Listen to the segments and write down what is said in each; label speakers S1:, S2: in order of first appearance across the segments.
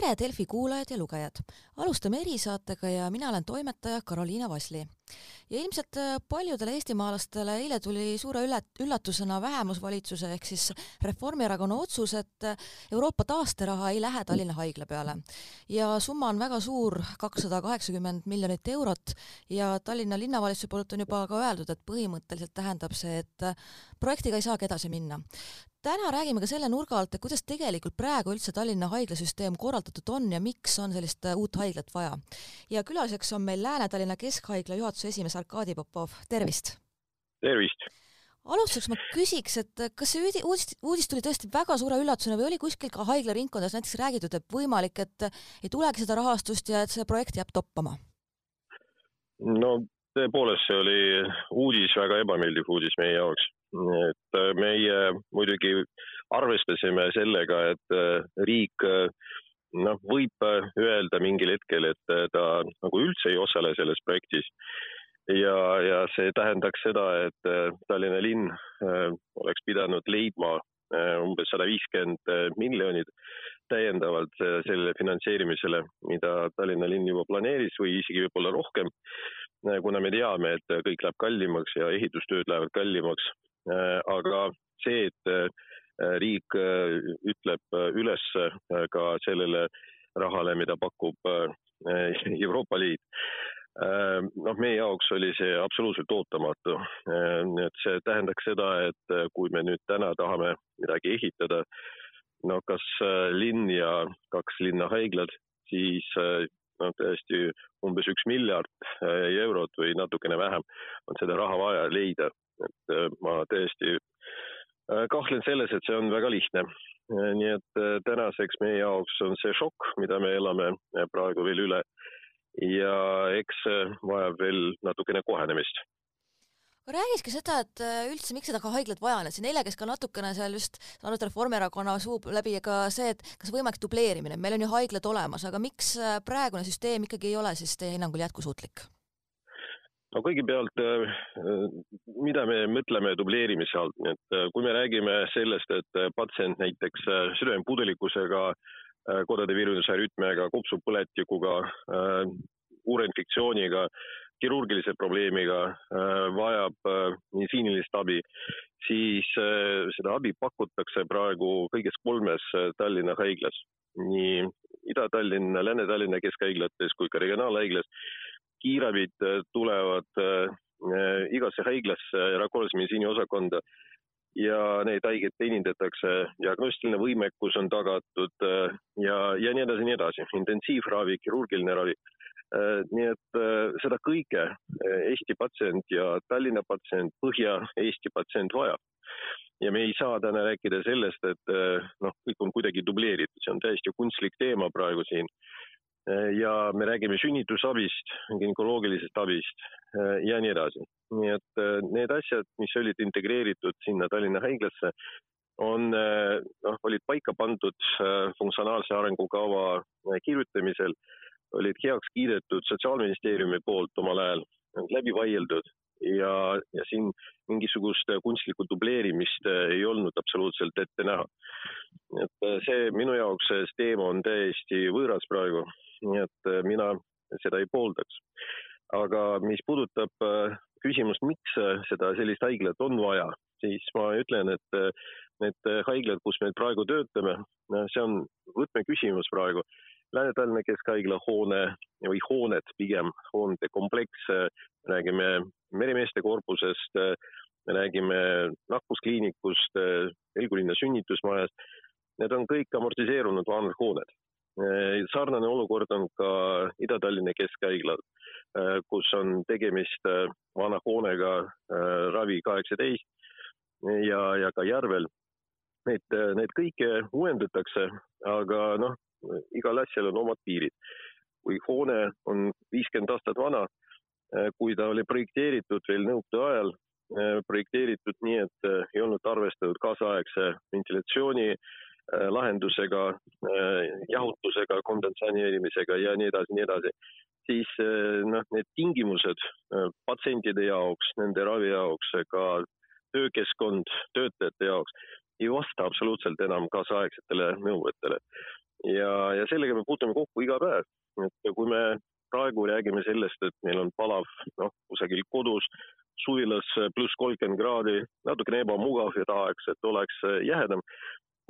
S1: tere, Delfi kuulajad ja lugejad! alustame erisaatega ja mina olen toimetaja Karoliina Vasli. ja ilmselt äh, paljudele eestimaalastele eile tuli suure üllat-, üllatusena vähemusvalitsuse ehk siis Reformierakonna otsus, et äh, Euroopa taasteraha ei lähe Tallinna Haigla peale. ja summa on väga suur, kakssada kaheksakümmend miljonit eurot ja Tallinna linnavalitsuse poolt on juba ka öeldud, et põhimõtteliselt tähendab see, et äh, projektiga ei saagi edasi minna täna räägime ka selle nurga alt, et kuidas tegelikult praegu üldse Tallinna haiglasüsteem korraldatud on ja miks on sellist äh, uut haiglat vaja. ja külaliseks on meil Lääne-Tallinna Keskhaigla juhatuse esimees Arkadi Popov, tervist!
S2: tervist!
S1: alustuseks ma küsiks, et äh, kas see uudis, uudis tuli tõesti väga suure üllatusena või oli kuskil ka haiglaringkondades näiteks räägitud, et võimalik, et äh, ei tulegi seda rahastust ja et see projekt jääb toppama?
S2: no tõepoolest, see oli uudis, väga ebameeldiv uudis meie jaoks et äh, meie muidugi arvestasime sellega, et äh, riik äh, noh, võib öelda mingil hetkel, et ta nagu üldse ei osale selles projektis. ja, ja see tähendaks seda, et Tallinna linn oleks pidanud leidma umbes sada viiskümmend miljonit täiendavalt sellele finantseerimisele, mida Tallinna linn juba planeeris või isegi võib-olla rohkem. kuna me teame, et kõik läheb kallimaks ja ehitustööd lähevad kallimaks, aga see, et äh, riik äh, ütleb üles ka sellele rahale, mida pakub Euroopa Liit, noh, meie jaoks oli see absoluutselt ootamatu. et see tähendaks seda, et kui me nüüd täna tahame midagi ehitada, no kas linn ja kaks linnahaiglat, siis no tõesti umbes üks miljard eurot või natukene vähem on seda raha vaja leida et äh, ma tõesti äh, kahtlen selles, et see on väga lihtne. Äh, nii et tänaseks meie jaoks on see šokk, mida me elame praegu veel üle ja eks vajab veel natukene kohenemist
S1: räägiks ka seda, et üldse, miks seda ka haiglat vaja on, et siin eile käis ka natukene seal just saanud Reformierakonna suu läbi ka see, et kas võimalik dubleerimine, meil on ju haiglad olemas, aga miks praegune süsteem ikkagi ei ole siis teie hinnangul jätkusuutlik?
S2: No kõigepealt, äh, mida me mõtleme dubleerimise all, et äh, kui me räägime sellest, et äh, patsient näiteks südamepuudulikkusega, kodade viirushärütmiaga, kopsupõletikuga, uurinfektsiooniga, kirurgilise probleemiga vajab meditsiinilist abi, siis seda abi pakutakse praegu kõigest kolmes Tallinna haiglas, nii Ida-Tallinna, Lääne-Tallinna keskhaiglates kui ka regionaalhaiglas kiirabid äh, tulevad äh, äh, igasse haiglasse erakorralise meditsiini osakonda ja neid haigeid teenindatakse, diagnostiline võimekus on tagatud ja, ja nii edasi, nii edasi, intensiivravi, kirurgiline ravi. nii et seda kõike Eesti patsient ja Tallinna patsient, Põhja-Eesti patsient vajab. ja me ei saa täna rääkida sellest, et noh, kõik on kuidagi dubleeritud, see on täiesti kunstlik teema praegu siin Äh, ja me räägime sünnitusabist, günekoloogilisest abist äh, ja nii edasi. nii et äh, need asjad, mis olid integreeritud sinna Tallinna haiglasse, on, noh, olid paika pandud funktsionaalse arengukava kirjutamisel, olid heaks kiidetud Sotsiaalministeeriumi poolt omal ajal, läbi vaieldud ja, ja siin mingisugust kunstlikku dubleerimist ei olnud absoluutselt ette näha. et see minu jaoks see teema on täiesti võõras praegu nii et äh, mina seda ei pooldaks. aga mis puudutab äh, küsimust, miks äh, seda sellist haiglat on vaja, siis ma ütlen, et need haiglad, kus me praegu töötame, see on võtmeküsimus praegu. Lääne-Tallinna Keskhaigla hoone või hooned pigem, hoonete kompleks, räägime meremeeste korpusest, me räägime nakkuskliinikust, Helgulinna sünnitusmajast. Need on kõik amortiseerunud vanad hooned sarnane olukord on ka Ida-Tallinna Keskhaiglal, kus on tegemist vana hoonega Ravi kaheksateist ja, ja ka Järvel. Need, need kõike uuendatakse, aga noh, igal asjal on omad piirid. kui hoone on viiskümmend aastat vana, kui ta oli projekteeritud veel nõukogude ajal, projekteeritud nii, et ei olnud arvestatud kaasaegse ventilatsiooni lahendusega, jahutusega, kondentsaneerimisega ja nii edasi, nii edasi, siis noh, need tingimused patsientide jaoks, nende ravi jaoks, ka töökeskkond töötajate jaoks ei vasta absoluutselt enam kaasaegsetele nõuetele. Ja, ja sellega me puutume kokku iga päev, et kui me praegu räägime sellest, et meil on palav noh, kusagil kodus suvilas pluss kolmkümmend kraadi, natukene ebamugav ja tahaks, et oleks jäädam.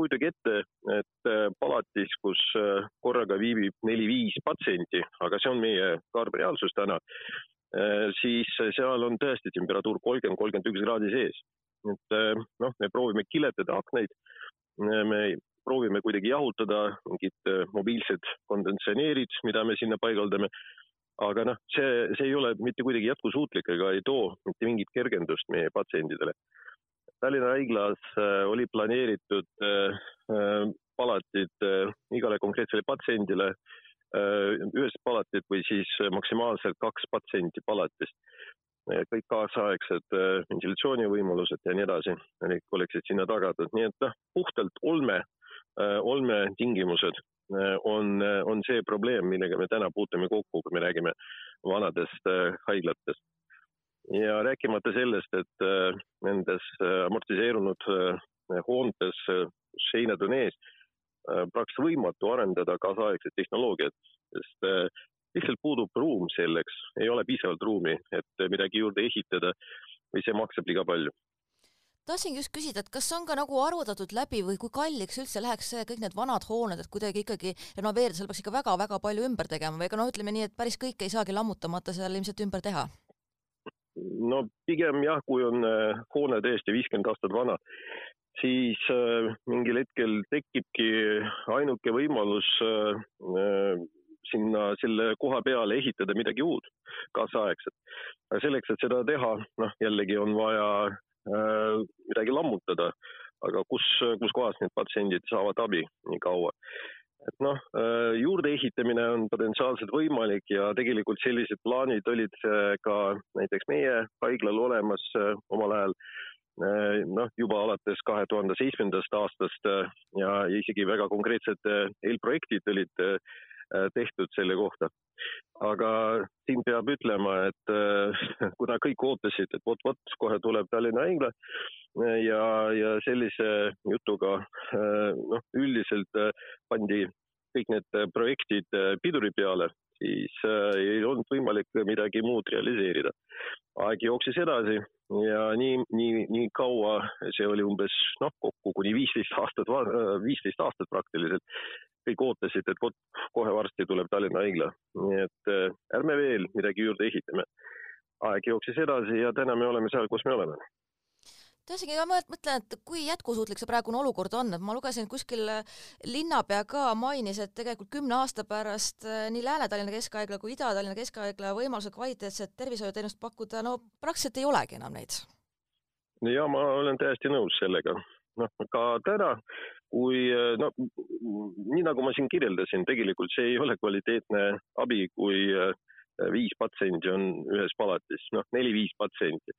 S2: kujutage ette, et palatis, kus korraga viibib neli-viis patsienti, aga see on meie karm reaalsus täna, siis seal on tõesti temperatuur kolmkümmend, kolmkümmend üks kraadi sees. et noh, me proovime kiletada aknaid, me proovime kuidagi jahutada mingid mobiilsed konditsioneerid, mida me sinna paigaldame aga noh, see, see ei ole mitte kuidagi jätkusuutlik ega ei too mitte mingit kergendust meie patsientidele. Tallinna haiglas äh, oli planeeritud äh, äh, palatid igale konkreetsele patsiendile ühes palatit või siis maksimaalselt kaks patsienti palatist. kõik kaasaegsed ventilatsioonivõimalused ja nii edasi, oleksid sinna tagatud, nii et noh, puhtalt olme, olmetingimused Äh, on, äh, on see probleem, millega me täna puutume kokku, kui me räägime vanadest äh, haiglatest. ja rääkimata sellest, et nendes amortiseerunud hoontes, kus seinad on ees, praktiliselt võimatu arendada kaasaegset tehnoloogiat, sest lihtsalt puudub ruum selleks, ei ole piisavalt ruumi, et midagi juurde ehitada või see maksab liiga palju
S1: tahtsingi just küsida, et kas on ka nagu arvutatud läbi või kui kalliks üldse läheks see, kõik need vanad hooned, et kuidagi ikkagi renoveerida, seal peaks ikka väga-väga palju ümber tegema või ega noh, ütleme nii, et päris kõike ei saagi lammutamata seal ilmselt ümber teha?
S2: no pigem jah, kui on äh, hoone tõesti viiskümmend aastat vana, siis äh, mingil hetkel tekibki ainuke võimalus äh, sinna selle koha peale ehitada midagi uut, kaasaegset. selleks, et seda teha, noh jällegi on vaja midagi lammutada, aga kus, kus kohas need patsiendid saavad abi nii kaua? et noh, äh, juurdeehitamine on potentsiaalselt võimalik ja tegelikult sellised plaanid olid äh, ka näiteks meie haiglal olemas omal ajal noh, juba alates kahe tuhande seitsmendast aastast ja isegi väga konkreetsed eelprojektid olid tehtud selle kohta aga siin peab ütlema, et äh, kuna kõik ootasid, et vot-vot kohe tuleb Tallinna haigla ja, ja sellise jutuga äh, noh, üldiselt äh, pandi kõik need projektid piduri peale, siis ei olnud võimalik midagi muud realiseerida. aeg jooksis edasi ja nii, nii, nii kaua, see oli umbes noh, kokku kuni viisteist aastat, viisteist aastat praktiliselt, kõik ootasid, et vot kohe varsti tuleb Tallinna haigla, nii et äh, ärme veel midagi juurde ehitame. aeg jooksis edasi ja täna me oleme seal, kus me oleme
S1: ühesõnaga, ma mõtlen, et kui jätkusuutlik see praegune olukord on, et ma lugesin kuskil äh, linnapea ka mainis, et tegelikult kümne aasta pärast äh, nii Lääne-Tallinna Keskhaigla kui Ida-Tallinna Keskhaigla võimalused kvaliteetset tervishoiuteenust pakkuda, no praktiliselt ei olegi enam neid.
S2: ja ma olen täiesti nõus sellega, noh ka täna kui no nii nagu ma siin kirjeldasin, tegelikult see ei ole kvaliteetne abi, kui äh, viis patsienti on ühes palatis, noh neli-viis patsienti.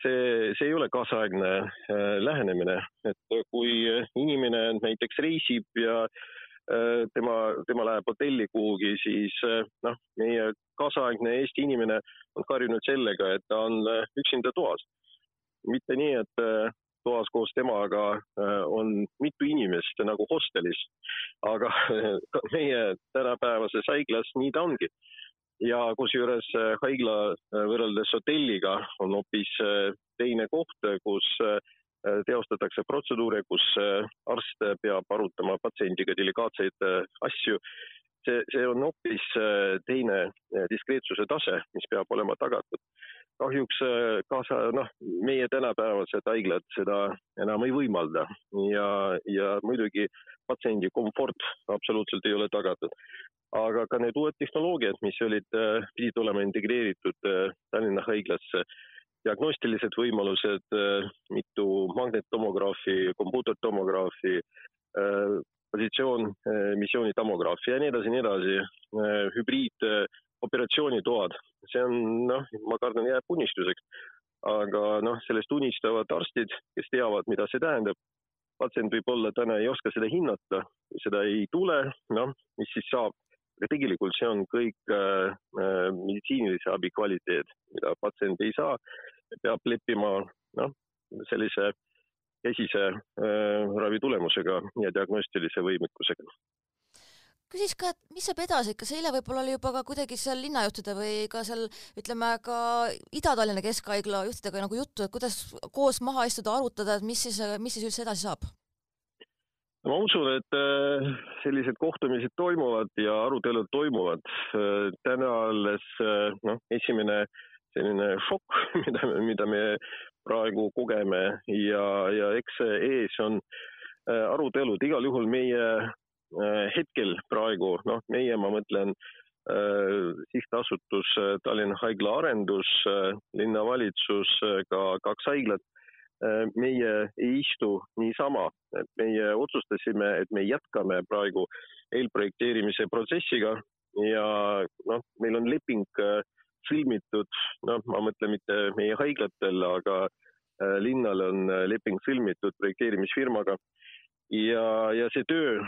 S2: see, see ei ole kaasaegne äh, lähenemine, et kui inimene näiteks reisib ja tema, tema läheb hotelli kuhugi, siis noh, meie kaasaegne Eesti inimene on harjunud sellega, et ta on üksinda toas. mitte nii, et toas koos temaga äh, on mitu inimest nagu hostelis, aga meie tänapäevases haiglas nii ta ongi. ja kusjuures äh, haigla äh, võrreldes hotelliga on hoopis teine koht, kus teostatakse protseduure, kus arst peab arutama patsiendiga delikaatseid asju see, see on hoopis teine diskreetsuse tase, mis peab olema tagatud. Kahjuks äh, kaasa, noh, meie tänapäevased haiglad seda enam ei võimalda. Ja, ja muidugi patsiendi komfort absoluutselt ei ole tagatud. aga ka need uued tehnoloogiad, mis olid, äh, pidid olema integreeritud äh, Tallinna haiglasse, diagnostilised võimalused, mitu magnettomograafi, kompuutertomograafi, positsioon, missioonitomograafi ja nii edasi, nii edasi, hübriid operatsioonitoad, see on noh, ma kardan, jääb unistuseks. aga noh, sellest unistavad arstid, kes teavad, mida see tähendab. patsient võib-olla täna ei oska seda hinnata, seda ei tule, noh, mis siis saab. aga tegelikult see on kõik äh, äh, meditsiinilise abi kvaliteet, mida patsient ei saa, peab leppima noh, sellise käsise äh, ravi tulemusega ja diagnostilise võimekusega
S1: küsiks ka, et mis saab edasi, kas eile võib-olla oli juba ka kuidagi seal linnajuhtide või ka seal ütleme ka Ida-Tallinna Keskhaigla juhtidega nagu juttu, et kuidas koos maha istuda, arutada, et mis siis, mis siis üldse edasi saab?
S2: ma usun, et äh, sellised kohtumised toimuvad ja arutelud toimuvad. Äh, täna alles äh, noh, esimene selline šokk, mida, mida me praegu kogeme. Ja, ja eks ees on arutelud, igal juhul meie hetkel praegu, noh, meie, ma mõtlen sihtasutus Tallinna Haigla Arendus, linnavalitsus, ka kaks haiglat Äh, meie ei istu niisama, et meie otsustasime, et me jätkame praegu eelprojekteerimise protsessiga ja noh, meil on leping äh, sõlmitud, noh, ma mõtlen mitte meie haiglatel, aga äh, linnal on leping sõlmitud projekteerimisfirmaga ja, ja see töö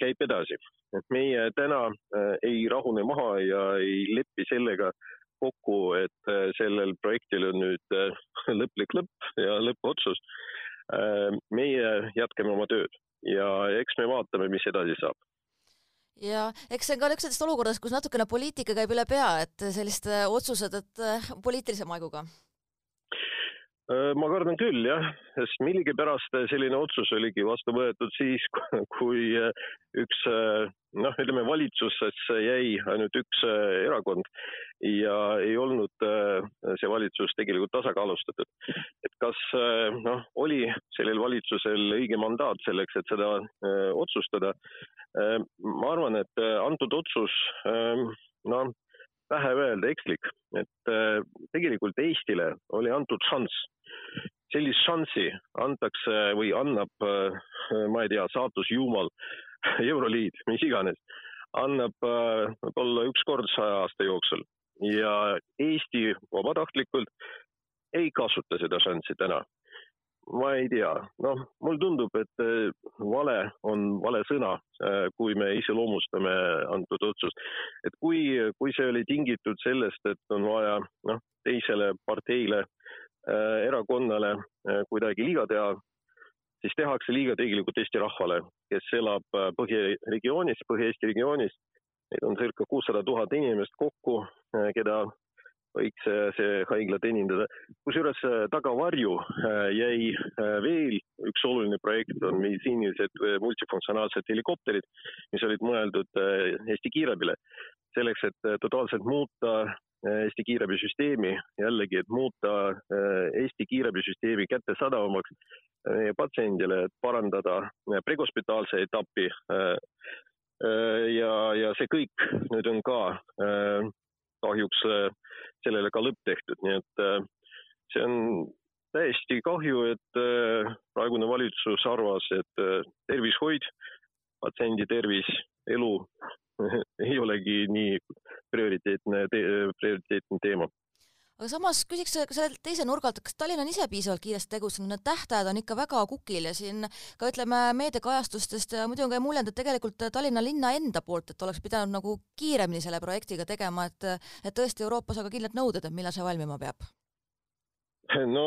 S2: käib edasi. et meie täna ei rahune maha ja ei lepi sellega, kokku, et äh, sellel projektil on nüüd äh, lõplik lõpp ja lõppotsus. Äh, meie jätkame oma tööd ja eks me vaatame, mis edasi saab
S1: ja eks see on ka nendest olukordadest, kus natukene poliitika käib üle pea, et sellised otsused, et poliitilise maiguga
S2: ma kardan küll jah, sest millegipärast selline otsus oligi vastu võetud siis, kui üks noh, ütleme valitsusesse jäi ainult üks erakond ja ei olnud see valitsus tegelikult tasakaalustatud. et kas noh, oli sellel valitsusel õige mandaat selleks, et seda otsustada? ma arvan, et antud otsus noh, vähe öelda ekslik, et tegelikult Eestile oli antud šanss. Sellist šanssi antakse või annab, äh, ma ei tea, saatus Jumal, Euroliit, mis iganes, annab äh, võib-olla üks kord saja aasta jooksul. Ja Eesti vabatahtlikult ei kasuta seda šanssi täna. Ma ei tea, noh, mulle tundub, et äh, vale on vale sõna, kui me iseloomustame antud otsust. et kui, kui see oli tingitud sellest, et on vaja noh, teisele parteile Äh, erakonnale äh, kuidagi liiga teha, siis tehakse liiga tegelikult Eesti rahvale, kes elab põhiregioonis, Põhja-Eesti regioonis. Neid on circa kuussada tuhat inimest kokku, keda võiks see haigla teenindada. kusjuures tagavarju jäi veel üks oluline projekt, on meditsiinilised multifunktsionaalsed helikopterid, mis olid mõeldud Eesti kiirabile. selleks, et totaalselt muuta Eesti kiirabisüsteemi, jällegi, et muuta äh, Eesti kiirabisüsteemi kättesaadavamaks äh, meie patsiendile, et parandada äh, prehospitaalse etapi. ja, ja see kõik nüüd on ka kahjuks sellele ka lõpp tehtud, nii et see on täiesti kahju, et praegune valitsus arvas, et tervishoid, patsiendi tervis, elu ei olegi nii prioriteetne te,, prioriteetne teema
S1: aga samas küsiks selle teise nurga alt, kas Tallinn on ise piisavalt kiiresti tegutsenud, need tähtajad on ikka väga kukil ja siin ka ütleme meediakajastustest ja muidu on ka mulje, et tegelikult Tallinna linna enda poolt, et oleks pidanud nagu kiiremini selle projektiga tegema, et et tõesti Euroopas aga kindlad nõuded, et millal see valmima peab?
S2: no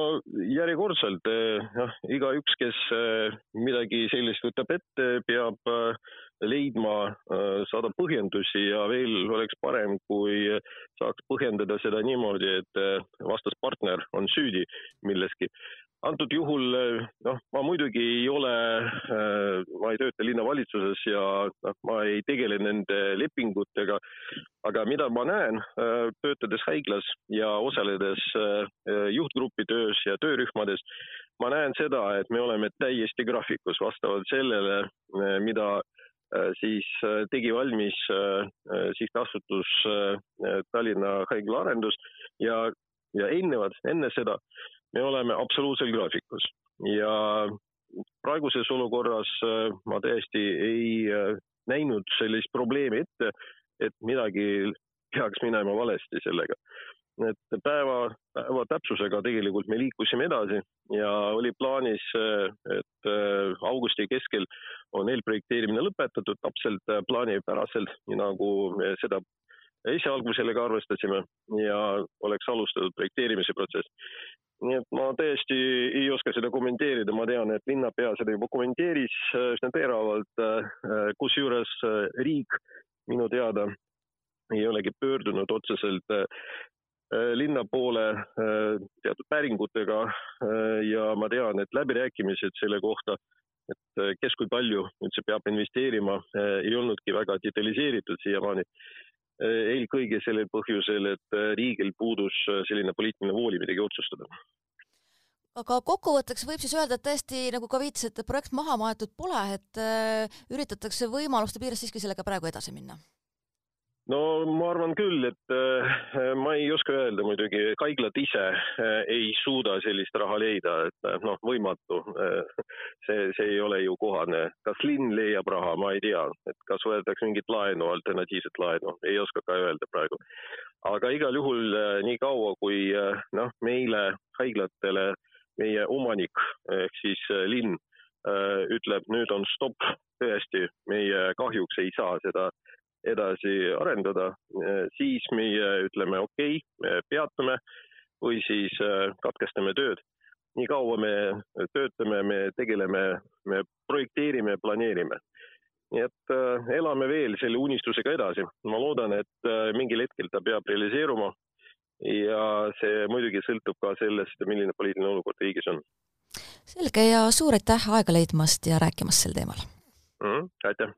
S2: järjekordselt jah, igaüks, kes eh, midagi sellist võtab ette, peab äh, leidma, äh, saada põhjendusi ja veel oleks parem, kui saaks põhjendada seda niimoodi, et äh, vastaspartner on süüdi milleski. antud juhul noh, ma muidugi ei ole, äh, ma ei tööta linnavalitsuses ja noh, ma ei tegele nende lepingutega, aga mida ma näen, töötades haiglas ja osaledes juhtgrupi töös ja töörühmades, ma näen seda, et me oleme täiesti graafikus vastavalt sellele, mida Äh, siis äh, tegi valmis äh, sihtasutus Tallinna Haigla arendus ja, ja eelnevad, enne seda me oleme absoluutselt graafikus. Ja praeguses olukorras ma täiesti ei näinud sellist probleemi ette, et midagi peaks minema valesti sellega et päeva, päeva täpsusega tegelikult me liikusime edasi ja oli plaanis, et äh, augusti keskel on eelprojekteerimine lõpetatud täpselt äh, plaanipäraselt, nagu me seda esialgu sellega arvestasime ja oleks alustatud projekteerimise protsess. nii et ma tõesti ei oska seda kommenteerida, ma tean, et linnapea seda juba kommenteeris üsna teravalt, kusjuures riik minu teada ei olegi pöördunud otseselt linna poole teatud päringutega ja ma tean, et läbirääkimised selle kohta et äh, kes kui palju üldse peab investeerima, äh, ei olnudki väga detailiseeritud siiamaani. Äh, eelkõige sellel põhjusel, et riigil puudus selline poliitiline vooli midagi otsustada
S1: aga kokkuvõtteks võib siis öelda, et tõesti, nagu ka viitasite, projekt maha maetud pole, et üritatakse võimaluste piires siiski sellega praegu edasi minna
S2: no ma arvan küll, et äh, ma ei oska öelda muidugi, haiglad ise äh, ei suuda sellist raha leida, et äh, noh, võimatu. see, see ei ole ju kohane. kas linn leiab raha, ma ei tea, et kas võetakse mingit laenu, alternatiivset laenu, ei oska ka öelda praegu. aga igal juhul nii kaua, kui noh, meile, haiglatele, meie omanik ehk siis linn ütleb, nüüd on stopp, tõesti, meie kahjuks ei saa seda edasi arendada, siis meie ütleme okei okay,, me peatame või siis äh, katkestame tööd. nii kaua me töötame, me tegeleme, me projekteerime, planeerime. nii et äh, elame veel selle unistusega edasi. ma loodan, et äh, mingil hetkel ta peab realiseeruma ja see muidugi sõltub ka sellest, milline poliitiline olukord riigis on.
S1: selge ja suur aitäh aega leidmast ja rääkimast sel teemal
S2: mm! aitäh!